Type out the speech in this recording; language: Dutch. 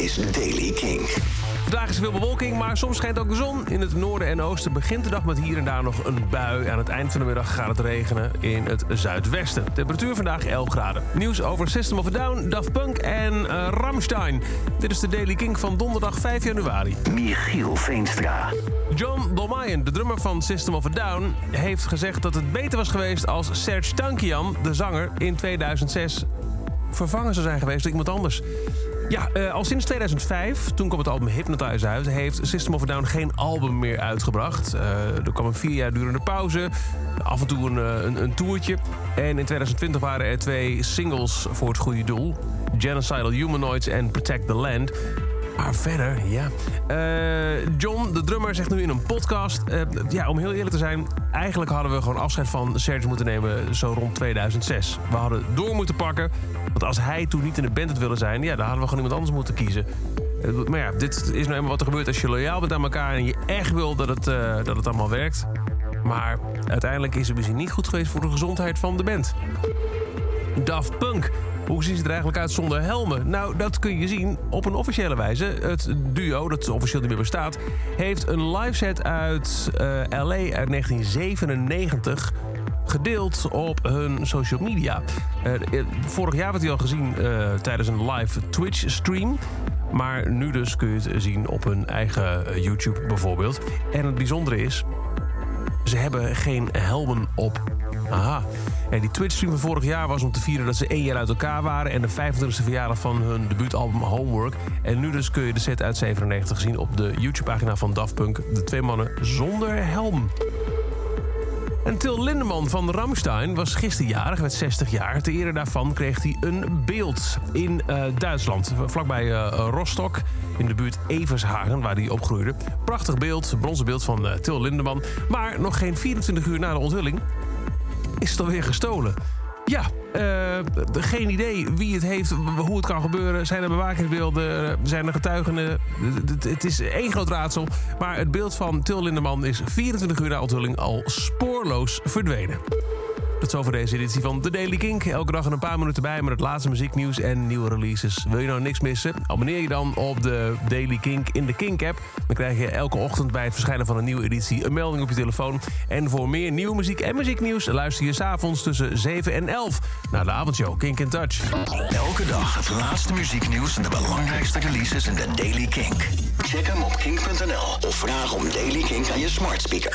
is Daily King. Vandaag is er veel bewolking, maar soms schijnt ook de zon. In het noorden en oosten begint de dag met hier en daar nog een bui. Aan het eind van de middag gaat het regenen in het zuidwesten. Temperatuur vandaag 11 graden. Nieuws over System of a Down, Daft Punk en uh, Ramstein. Dit is de Daily King van donderdag 5 januari. Michiel Veenstra. John Dolmayan, de drummer van System of a Down... heeft gezegd dat het beter was geweest als Serge Tankian, de zanger, in 2006 vervangen zou zijn geweest door iemand anders. Ja, uh, al sinds 2005, toen kwam het album Hypnotize uit... heeft System of a Down geen album meer uitgebracht. Uh, er kwam een vier jaar durende pauze, af en toe een, uh, een, een toertje. En in 2020 waren er twee singles voor het goede doel. Genocidal Humanoids en Protect the Land. Maar verder, ja. Uh, John, de drummer, zegt nu in een podcast... Uh, ja, om heel eerlijk te zijn... eigenlijk hadden we gewoon afscheid van Serge moeten nemen... zo rond 2006. We hadden door moeten pakken. Want als hij toen niet in de band had willen zijn... ja, dan hadden we gewoon iemand anders moeten kiezen. Uh, maar ja, dit is nou eenmaal wat er gebeurt als je loyaal bent aan elkaar... en je echt wil dat het, dat het allemaal werkt. Maar uiteindelijk is het misschien niet goed geweest... voor de gezondheid van de band. Daft Punk hoe zien ze er eigenlijk uit zonder helmen? Nou, dat kun je zien op een officiële wijze. Het duo, dat officieel niet meer bestaat... heeft een live set uit uh, L.A. uit 1997 gedeeld op hun social media. Uh, vorig jaar werd hij al gezien tijdens een live Twitch-stream... Maar nu dus kun je het zien op hun eigen YouTube bijvoorbeeld. En het bijzondere is, ze hebben geen helmen op. Aha. En die Twitch-stream van vorig jaar was om te vieren dat ze één jaar uit elkaar waren... en de 25e verjaardag van hun debuutalbum Homework. En nu dus kun je de set uit 97 zien op de YouTube-pagina van Daft Punk. De twee mannen zonder helm. En Til Lindeman van Ramstein was gisterjarig, werd 60 jaar. Ter ere daarvan kreeg hij een beeld in uh, Duitsland. Vlakbij uh, Rostock, in de buurt Evershagen, waar hij opgroeide. Prachtig beeld, bronzen beeld van uh, Til Lindeman. Maar nog geen 24 uur na de onthulling is het alweer gestolen. Ja, uh, geen idee wie het heeft, hoe het kan gebeuren. Zijn er bewakingsbeelden, zijn er getuigen? Het is één groot raadsel. Maar het beeld van Til Lindeman is 24 uur na onthulling al spoorloos verdwenen. Tot zover deze editie van The Daily Kink. Elke dag een paar minuten bij met het laatste muzieknieuws en nieuwe releases. Wil je nou niks missen? Abonneer je dan op de Daily Kink in de Kink-app. Dan krijg je elke ochtend bij het verschijnen van een nieuwe editie een melding op je telefoon. En voor meer nieuwe muziek en muzieknieuws luister je s'avonds tussen 7 en 11 naar de avondshow Kink in Touch. Elke dag het laatste muzieknieuws en de belangrijkste releases in de Daily Kink. Check hem op kink.nl of vraag om Daily Kink aan je smart speaker.